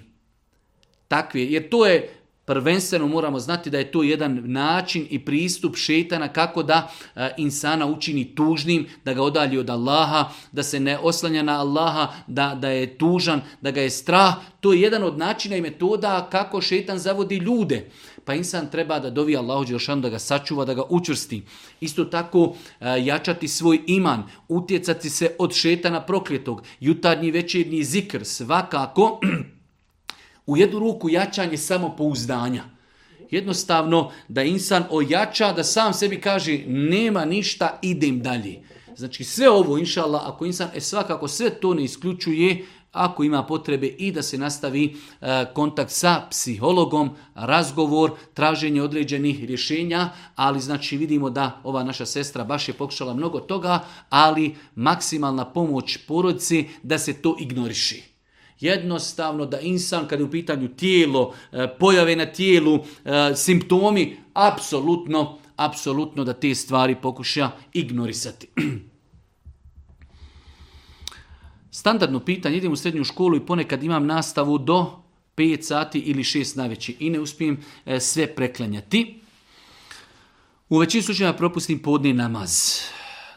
takve, jer to je Prvenstveno moramo znati da je to jedan način i pristup šetana kako da e, insana učini tužnim, da ga odalji od Allaha, da se ne oslanja na Allaha, da, da je tužan, da ga je strah. To je jedan od načina i metoda kako šetan zavodi ljude. Pa insan treba da dovi Allahu Đelšanu da ga sačuva, da ga učvrsti. Isto tako e, jačati svoj iman, utjecati se od šetana prokljetog, jutarnji večernji zikr, svakako u jednu ruku jačanje samopouzdanja. Jednostavno da insan ojača, da sam sebi kaže nema ništa, idem dalje. Znači sve ovo, inša ako insan, e svakako sve to ne isključuje, ako ima potrebe i da se nastavi e, kontakt sa psihologom, razgovor, traženje određenih rješenja, ali znači vidimo da ova naša sestra baš je pokušala mnogo toga, ali maksimalna pomoć porodci da se to ignoriši. Jednostavno da insan kad je u pitanju tijelo, e, pojave na tijelu, e, simptomi, apsolutno, apsolutno da te stvari pokuša ignorisati. Standardno pitanje, idem u srednju školu i ponekad imam nastavu do 5 sati ili 6 naveći i ne uspijem e, sve preklanjati. U većim slučajeva propustim podni namaz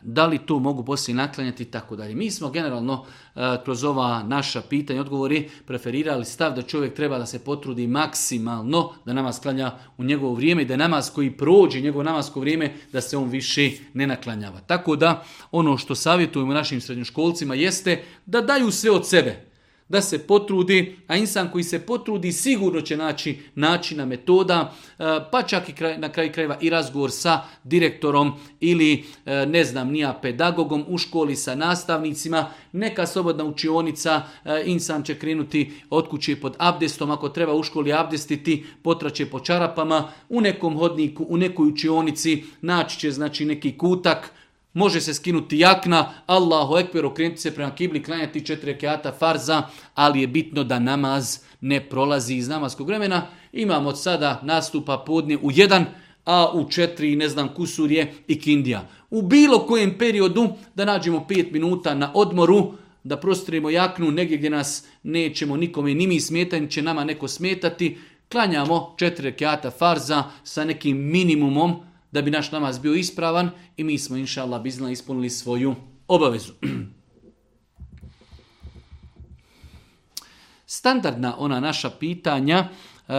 da li to mogu poslije naklanjati i tako dalje. Mi smo generalno e, kroz ova naša pitanja i odgovori preferirali stav da čovjek treba da se potrudi maksimalno da namaz klanja u njegovo vrijeme i da namaz koji prođe njegovo namasko vrijeme da se on više ne naklanjava. Tako da ono što savjetujemo našim srednjoškolcima jeste da daju sve od sebe da se potrudi, a insan koji se potrudi sigurno će naći načina, metoda, e, pa čak i na kraju krajeva i razgovor sa direktorom ili e, ne znam nija pedagogom u školi sa nastavnicima, neka slobodna učionica, e, insan će krenuti od kuće pod abdestom, ako treba u školi abdestiti, potraće po čarapama, u nekom hodniku, u nekoj učionici, naći će znači neki kutak, Može se skinuti jakna, Allahu ekber, okrenuti se prema kibli, klanjati četiri rekiata farza, ali je bitno da namaz ne prolazi iz namaskog vremena. Imamo od sada nastupa podne u jedan, a u četiri, ne znam, kusur je i kindija. U bilo kojem periodu da nađemo pet minuta na odmoru, da prostorimo jaknu negdje gdje nas nećemo nikome ni mi smetati, će nama neko smetati, klanjamo četiri rekiata farza sa nekim minimumom da bi naš namaz bio ispravan i mi smo, inša Allah, bizna ispunili svoju obavezu. Standardna ona naša pitanja, e,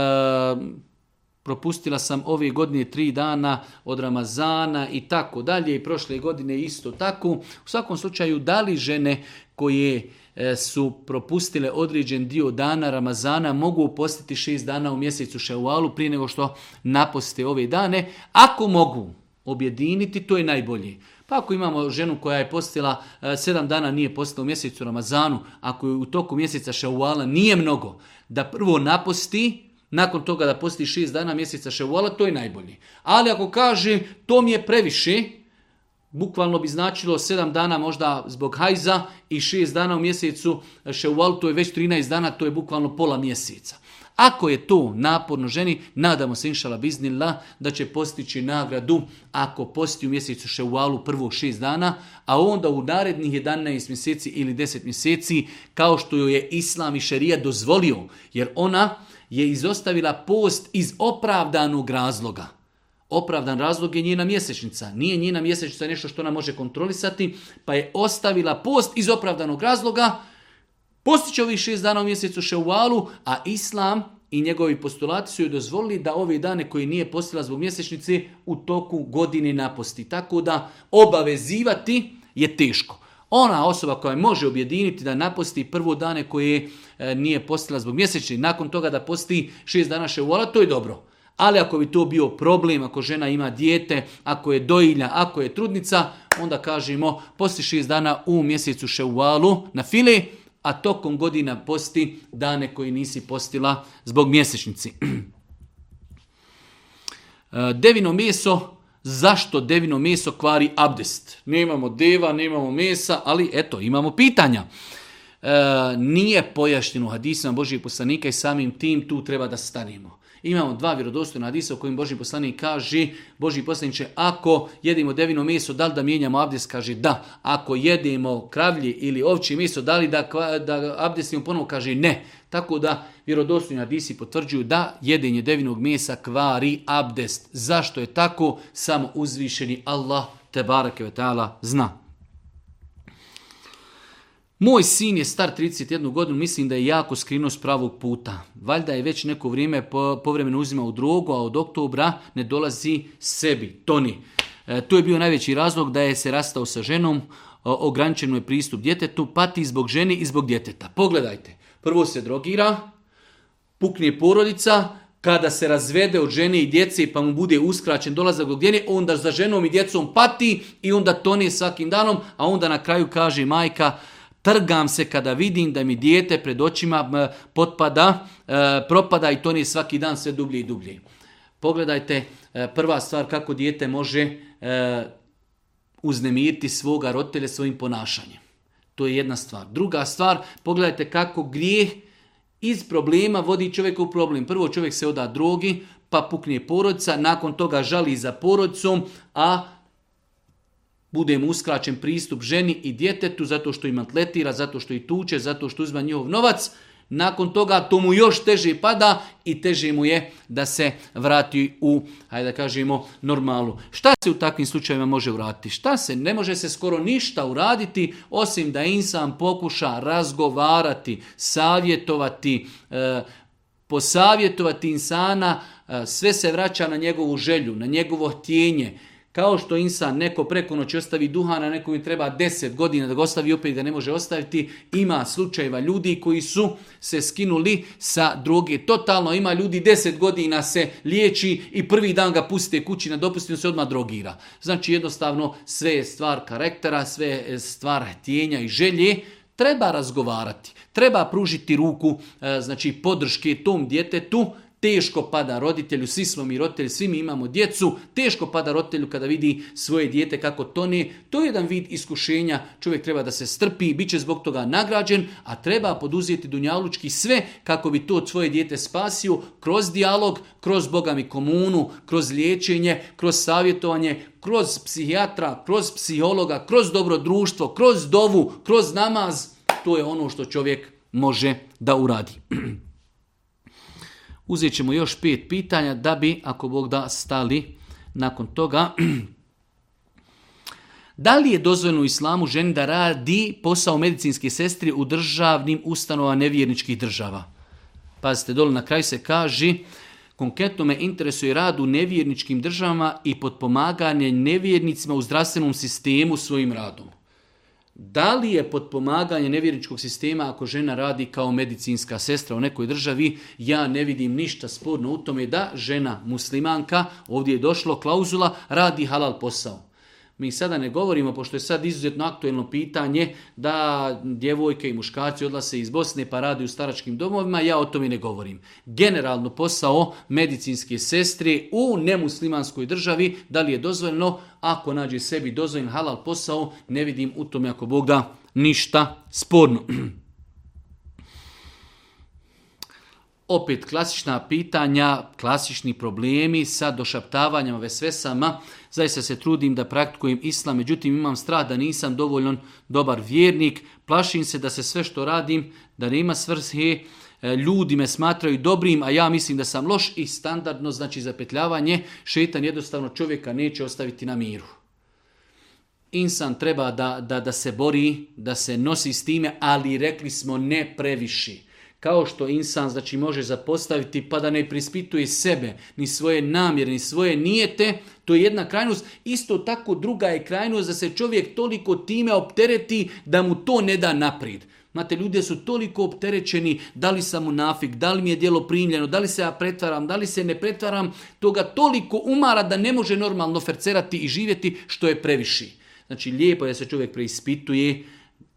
propustila sam ove godine tri dana od Ramazana i tako dalje, i prošle godine isto tako. U svakom slučaju, da li žene koje E, su propustile određen dio dana Ramazana, mogu postiti šest dana u mjesecu Ševalu prije nego što naposte ove dane. Ako mogu objediniti, to je najbolje. Pa ako imamo ženu koja je postila e, sedam dana, nije postila u mjesecu Ramazanu, ako je u toku mjeseca Ševala nije mnogo, da prvo naposti, nakon toga da posti šest dana mjeseca Ševala, to je najbolje. Ali ako kaže, to mi je previše, Bukvalno bi značilo 7 dana možda zbog hajza i 6 dana u mjesecu ševal, to je već 13 dana, to je bukvalno pola mjeseca. Ako je to naporno ženi, nadamo se inšala biznila da će postići nagradu ako posti u mjesecu šeualu prvo šest dana, a onda u narednih 11 mjeseci ili 10 mjeseci, kao što joj je Islam i šerija dozvolio, jer ona je izostavila post iz opravdanog razloga. Opravdan razlog je njena mjesečnica. Nije njena mjesečnica nešto što ona može kontrolisati, pa je ostavila post iz opravdanog razloga. postići ovih šest dana u mjesecu Ševalu, a Islam i njegovi postulati su joj dozvolili da ove dane koje nije postila zbog mjesečnice u toku godine naposti. Tako da obavezivati je teško. Ona osoba koja može objediniti da naposti prvo dane koje e, nije postila zbog mjesečnice nakon toga da posti šest dana ševala, to je dobro. Ali ako bi to bio problem, ako žena ima dijete, ako je dojilja, ako je trudnica, onda kažemo posti šest dana u mjesecu ševalu na file, a tokom godina posti dane koji nisi postila zbog mjesečnici. E, devino meso, zašto devino meso kvari abdest? imamo deva, nemamo mesa, ali eto, imamo pitanja. E, nije pojašnjeno hadisama Božijeg poslanika i samim tim tu treba da stanimo. Imamo dva vjerodostojna hadisa u kojim Boži poslanik kaže, Boži će, ako jedemo devino meso, da li da mijenjamo abdest? Kaže da. Ako jedemo kravlji ili ovčje meso, da li da, da abdestimo ponovo? Kaže ne. Tako da vjerodostojni hadisi potvrđuju da jedenje devinog mesa kvari abdest. Zašto je tako? Samo uzvišeni Allah te ta'ala zna. Moj sin je star 31 godinu, mislim da je jako skrivno s pravog puta. Valjda je već neko vrijeme povremeno uzimao drogu, a od oktobra ne dolazi sebi. Toni, e, to je bio najveći razlog da je se rastao sa ženom, ograničeno je pristup djetetu, pati zbog ženi i zbog djeteta. Pogledajte, prvo se drogira, puknije porodica, kada se razvede od žene i djece pa mu bude uskraćen dolazak do onda za ženom i djecom pati i onda toni svakim danom, a onda na kraju kaže majka, Trgam se kada vidim da mi dijete pred očima potpada, e, propada i to nije svaki dan sve dublje i dublje. Pogledajte e, prva stvar kako dijete može e, uznemiriti svoga roditelja svojim ponašanjem. To je jedna stvar. Druga stvar, pogledajte kako grijeh iz problema vodi čovjeka u problem. Prvo čovjek se oda drogi, pa pukne porodca, nakon toga žali za porodcom, a bude mu uskraćen pristup ženi i djetetu zato što im atletira, zato što i tuče, zato što uzma njihov novac, nakon toga to mu još teže pada i teže mu je da se vrati u, hajde da kažemo, normalu. Šta se u takvim slučajevima može uraditi? Šta se? Ne može se skoro ništa uraditi osim da insan pokuša razgovarati, savjetovati, e, posavjetovati insana, e, sve se vraća na njegovu želju, na njegovo htjenje, kao što insan neko preko noći ostavi duhana, nekom treba deset godina da ga ostavi, opet ga ne može ostaviti. Ima slučajeva ljudi koji su se skinuli sa droge. Totalno ima ljudi deset godina se liječi i prvi dan ga puste kući na dopustinu se odmah drogira. Znači jednostavno sve je stvar karaktera, sve je stvar tijenja i želje. Treba razgovarati, treba pružiti ruku, e, znači podrške tom djetetu, Teško pada roditelju, svi smo mi roditelji, svi mi imamo djecu, teško pada roditelju kada vidi svoje dijete kako tone. To je jedan vid iskušenja, čovjek treba da se strpi, bit će zbog toga nagrađen, a treba poduzeti dunjalučki sve kako bi to svoje dijete spasio kroz dijalog, kroz bogami komunu, kroz liječenje, kroz savjetovanje, kroz psihijatra, kroz psihologa, kroz dobro društvo, kroz dovu, kroz namaz. To je ono što čovjek može da uradi. Uzet ćemo još pet pitanja da bi, ako Bog da, stali nakon toga. Da li je dozvoljeno u islamu ženi da radi posao medicinske sestri u državnim ustanova nevjerničkih država? Pazite, dole na kraj se kaže konkretno me interesuje rad u nevjerničkim državama i potpomaganje nevjernicima u zdravstvenom sistemu svojim radom. Da li je potpomaganje nevjerničkog sistema ako žena radi kao medicinska sestra u nekoj državi? Ja ne vidim ništa sporno u tome da žena muslimanka, ovdje je došlo klauzula, radi halal posao. Mi sada ne govorimo, pošto je sad izuzetno aktuelno pitanje, da djevojke i muškarci odlase iz Bosne pa radi u staračkim domovima, ja o tome ne govorim. Generalno posao medicinske sestre u nemuslimanskoj državi, da li je dozvoljeno, ako nađe sebi dozvoljen halal posao, ne vidim u tome ako Boga, ništa sporno. Opet klasična pitanja, klasični problemi sa došaptavanjem vesvesama zaista se trudim da praktikujem islam, međutim imam strah da nisam dovoljno dobar vjernik, plašim se da se sve što radim, da nema svrhe, e, ljudi me smatraju dobrim, a ja mislim da sam loš i standardno, znači zapetljavanje, šetan jednostavno čovjeka neće ostaviti na miru. Insan treba da, da, da se bori, da se nosi s time, ali rekli smo ne previši. Kao što insan znači, može zapostaviti pa da ne prispituje sebe, ni svoje namjere, ni svoje nijete, to je jedna krajnost. Isto tako druga je krajnost da se čovjek toliko time optereti da mu to ne da naprijed. Mate, ljudi su toliko opterećeni, da li sam nafik, da li mi je djelo primljeno, da li se ja pretvaram, da li se ne pretvaram, to ga toliko umara da ne može normalno fercerati i živjeti što je previši. Znači, lijepo je da se čovjek preispituje,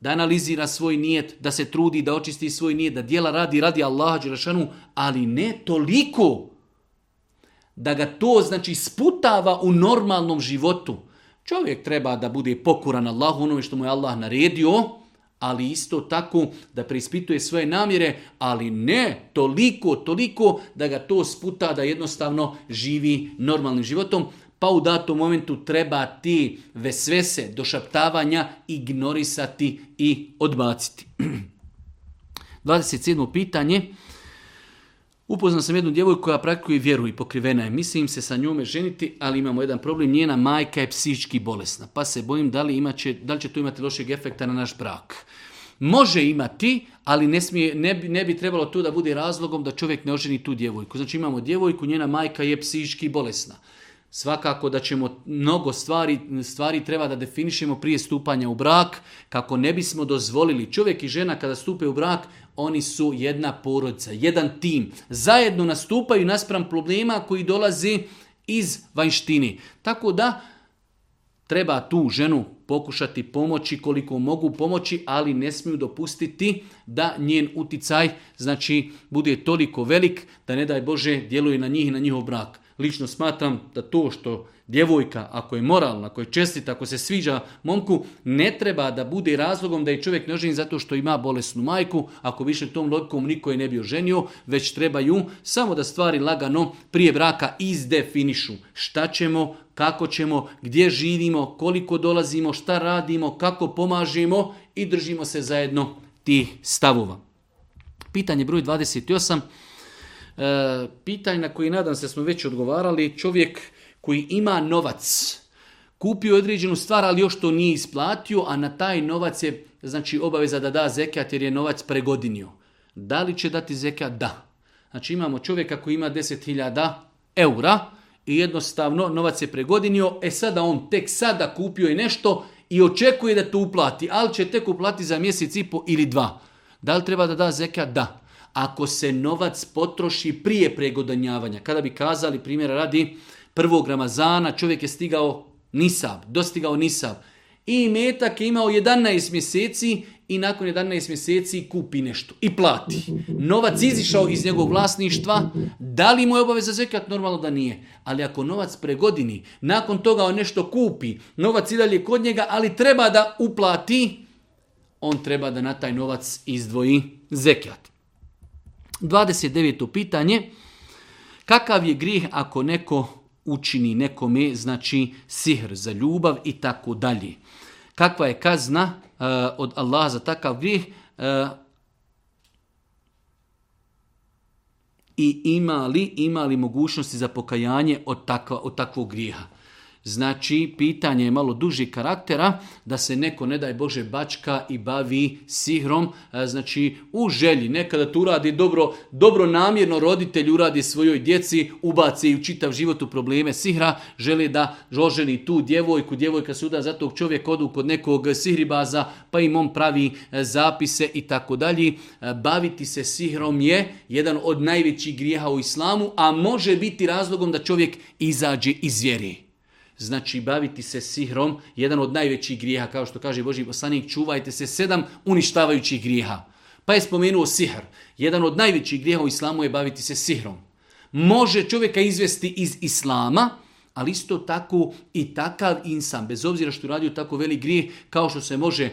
da analizira svoj nijet, da se trudi, da očisti svoj nijet, da dijela radi, radi Allaha Đerašanu, ali ne toliko da ga to znači sputava u normalnom životu. Čovjek treba da bude pokuran Allahu onome što mu je Allah naredio, ali isto tako da preispituje svoje namjere, ali ne toliko, toliko da ga to sputa da jednostavno živi normalnim životom pa u datom momentu treba ti vesvese, došaptavanja ignorisati i odbaciti. 27. pitanje. Upoznam sam jednu djevojku koja praktikuje vjeru i pokrivena je. Mislim se sa njome ženiti, ali imamo jedan problem. Njena majka je psihički bolesna, pa se bojim da li, će, da će to imati lošeg efekta na naš brak. Može imati, ali ne, smije, ne, bi, ne bi trebalo to da bude razlogom da čovjek ne oženi tu djevojku. Znači imamo djevojku, njena majka je psihički bolesna. Svakako da ćemo mnogo stvari, stvari treba da definišemo prije stupanja u brak, kako ne bismo dozvolili. Čovjek i žena kada stupe u brak, oni su jedna porodica, jedan tim. Zajedno nastupaju naspram problema koji dolazi iz vanjštini. Tako da treba tu ženu pokušati pomoći koliko mogu pomoći, ali ne smiju dopustiti da njen uticaj znači bude toliko velik da ne daj Bože djeluje na njih i na njihov brak. Lično smatram da to što djevojka, ako je moralna, ako je čestita, ako se sviđa momku, ne treba da bude razlogom da je čovjek ne zato što ima bolesnu majku, ako više tom logikom niko je ne bi oženio, već trebaju samo da stvari lagano prije braka izdefinišu. Šta ćemo, kako ćemo, gdje živimo, koliko dolazimo, šta radimo, kako pomažemo i držimo se zajedno tih stavova. Pitanje broj 28. E, pitanje na koji nadam se smo već odgovarali, čovjek koji ima novac, kupio određenu stvar, ali još to nije isplatio, a na taj novac je znači, obaveza da da zekat jer je novac pregodinio. Da li će dati zekat? Da. Znači imamo čovjeka koji ima 10.000 eura i jednostavno novac je pregodinio, e sada on tek sada kupio je nešto i očekuje da to uplati, ali će tek uplati za mjesec i po ili dva. Da li treba da da zekat? Da ako se novac potroši prije pregodanjavanja. Kada bi kazali, primjera radi, prvog Ramazana čovjek je stigao nisab, dostigao nisab. I metak je imao 11 mjeseci i nakon 11 mjeseci kupi nešto i plati. Novac izišao iz njegovog vlasništva, da li mu je obaveza zekat? Normalno da nije. Ali ako novac pregodini, nakon toga on nešto kupi, novac i dalje kod njega, ali treba da uplati, on treba da na taj novac izdvoji zekat. 29. pitanje. Kakav je grih ako neko učini nekome, znači sihr za ljubav i tako dalje? Kakva je kazna e, od Allaha za takav grih e, I ima li, ima li mogućnosti za pokajanje od, od takvog grijeha? znači pitanje je malo duži karaktera, da se neko, ne daj Bože, bačka i bavi sihrom, e, znači u želji. Nekada tu uradi dobro, dobro namjerno roditelj uradi svojoj djeci, ubaci u čitav život u probleme sihra, želi da oženi tu djevojku, djevojka suda za tog čovjek odu kod nekog sihribaza, pa im on pravi e, zapise i tako dalje. E, baviti se sihrom je jedan od najvećih grijeha u islamu, a može biti razlogom da čovjek izađe iz vjeri znači baviti se sihrom, jedan od najvećih grijeha, kao što kaže Boži poslanik, čuvajte se sedam uništavajućih grijeha. Pa je spomenuo sihr. Jedan od najvećih grijeha u islamu je baviti se sihrom. Može čovjeka izvesti iz islama, ali isto tako i takav insan, bez obzira što radio tako velik grijeh, kao što se može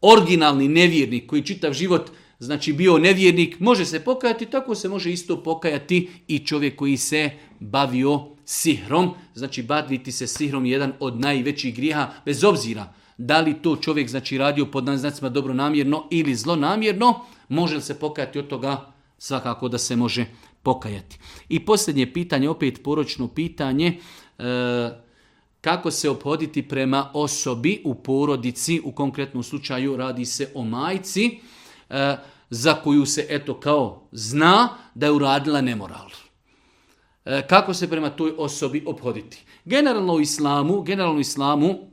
originalni nevjernik koji čitav život znači bio nevjernik, može se pokajati, tako se može isto pokajati i čovjek koji se bavio sihrom. Znači baviti se sihrom je jedan od najvećih grijeha, bez obzira da li to čovjek znači radio pod dobro dobronamjerno ili zlonamjerno, može li se pokajati od toga? Svakako da se može pokajati. I posljednje pitanje, opet poročno pitanje, e, kako se obhoditi prema osobi u porodici, u konkretnom slučaju radi se o majci, E, za koju se eto kao zna da je uradila nemoral. E, kako se prema toj osobi obhoditi? Generalno u islamu, generalno u islamu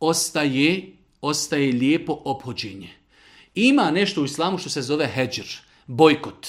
ostaje, ostaje lijepo obhođenje. Ima nešto u islamu što se zove heđer, bojkot.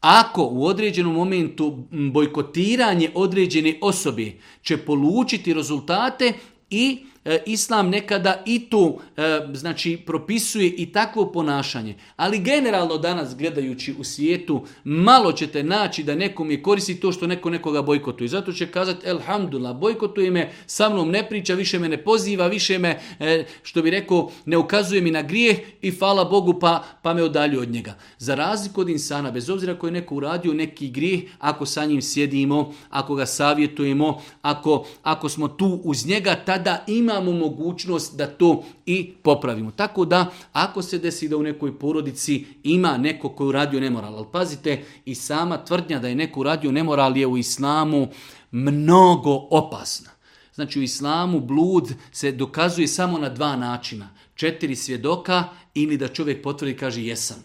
Ako u određenom momentu bojkotiranje određene osobe će polučiti rezultate i E, islam nekada i tu e, znači, propisuje i takvo ponašanje. Ali generalno danas gledajući u svijetu, malo ćete naći da nekom je koristi to što neko nekoga bojkotuje. Zato će kazati, elhamdulillah, bojkotuje me, sa mnom ne priča, više me ne poziva, više me, e, što bi rekao, ne ukazuje mi na grijeh i hvala Bogu pa, pa me odalju od njega. Za razliku od insana, bez obzira koji je neko uradio neki grijeh, ako sa njim sjedimo, ako ga savjetujemo, ako, ako smo tu uz njega, tada ima imamo mogućnost da to i popravimo. Tako da, ako se desi da u nekoj porodici ima neko koji uradio nemoral, ali pazite, i sama tvrdnja da je neko uradio nemoral je u islamu mnogo opasna. Znači u islamu blud se dokazuje samo na dva načina. Četiri svjedoka ili da čovjek potvrdi i kaže jesam.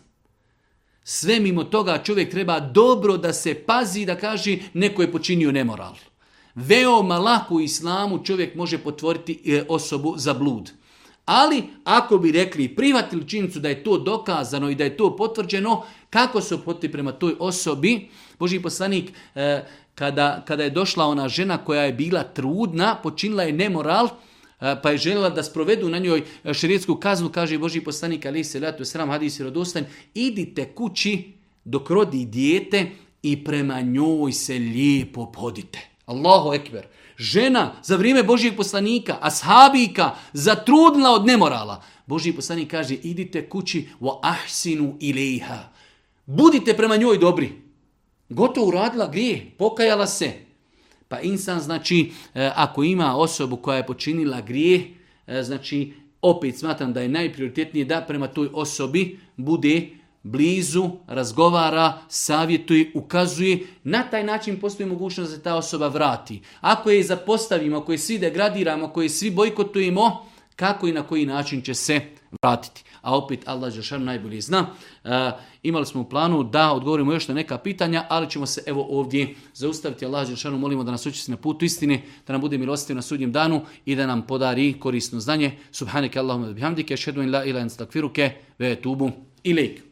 Sve mimo toga čovjek treba dobro da se pazi da kaže neko je počinio nemoral. Veoma lako u islamu čovjek može potvoriti e, osobu za blud. Ali ako bi rekli i privatili činjenicu da je to dokazano i da je to potvrđeno, kako se opoti prema toj osobi? Boži poslanik, e, kada, kada je došla ona žena koja je bila trudna, počinila je nemoral, e, pa je željela da sprovedu na njoj širijetsku kaznu, kaže Boži poslanik, ali se letu sram, hadis i rodostan, idite kući dok rodi dijete i prema njoj se lijepo podite. Allahu ekber. Žena za vrijeme Božijeg poslanika, ashabika, zatrudnila od nemorala. Božji poslanik kaže, idite kući u ahsinu ilaiha. Budite prema njoj dobri. Gotovo uradila grijeh, pokajala se. Pa insan znači, e, ako ima osobu koja je počinila grije, e, znači opet smatram da je najprioritetnije da prema toj osobi bude blizu, razgovara, savjetuje, ukazuje. Na taj način postoji mogućnost da se ta osoba vrati. Ako je zapostavimo, ako je svi degradiramo, ako je svi bojkotujemo, kako i na koji način će se vratiti. A opet Allah Žešan najbolje zna. E, imali smo u planu da odgovorimo još na neka pitanja, ali ćemo se evo ovdje zaustaviti. Allah Žešanu molimo da nas učesti na putu istine, da nam bude milostiv na sudnjem danu i da nam podari korisno znanje. Subhaneke Allahumma bihamdike, šedu la ila ve tubu ilik.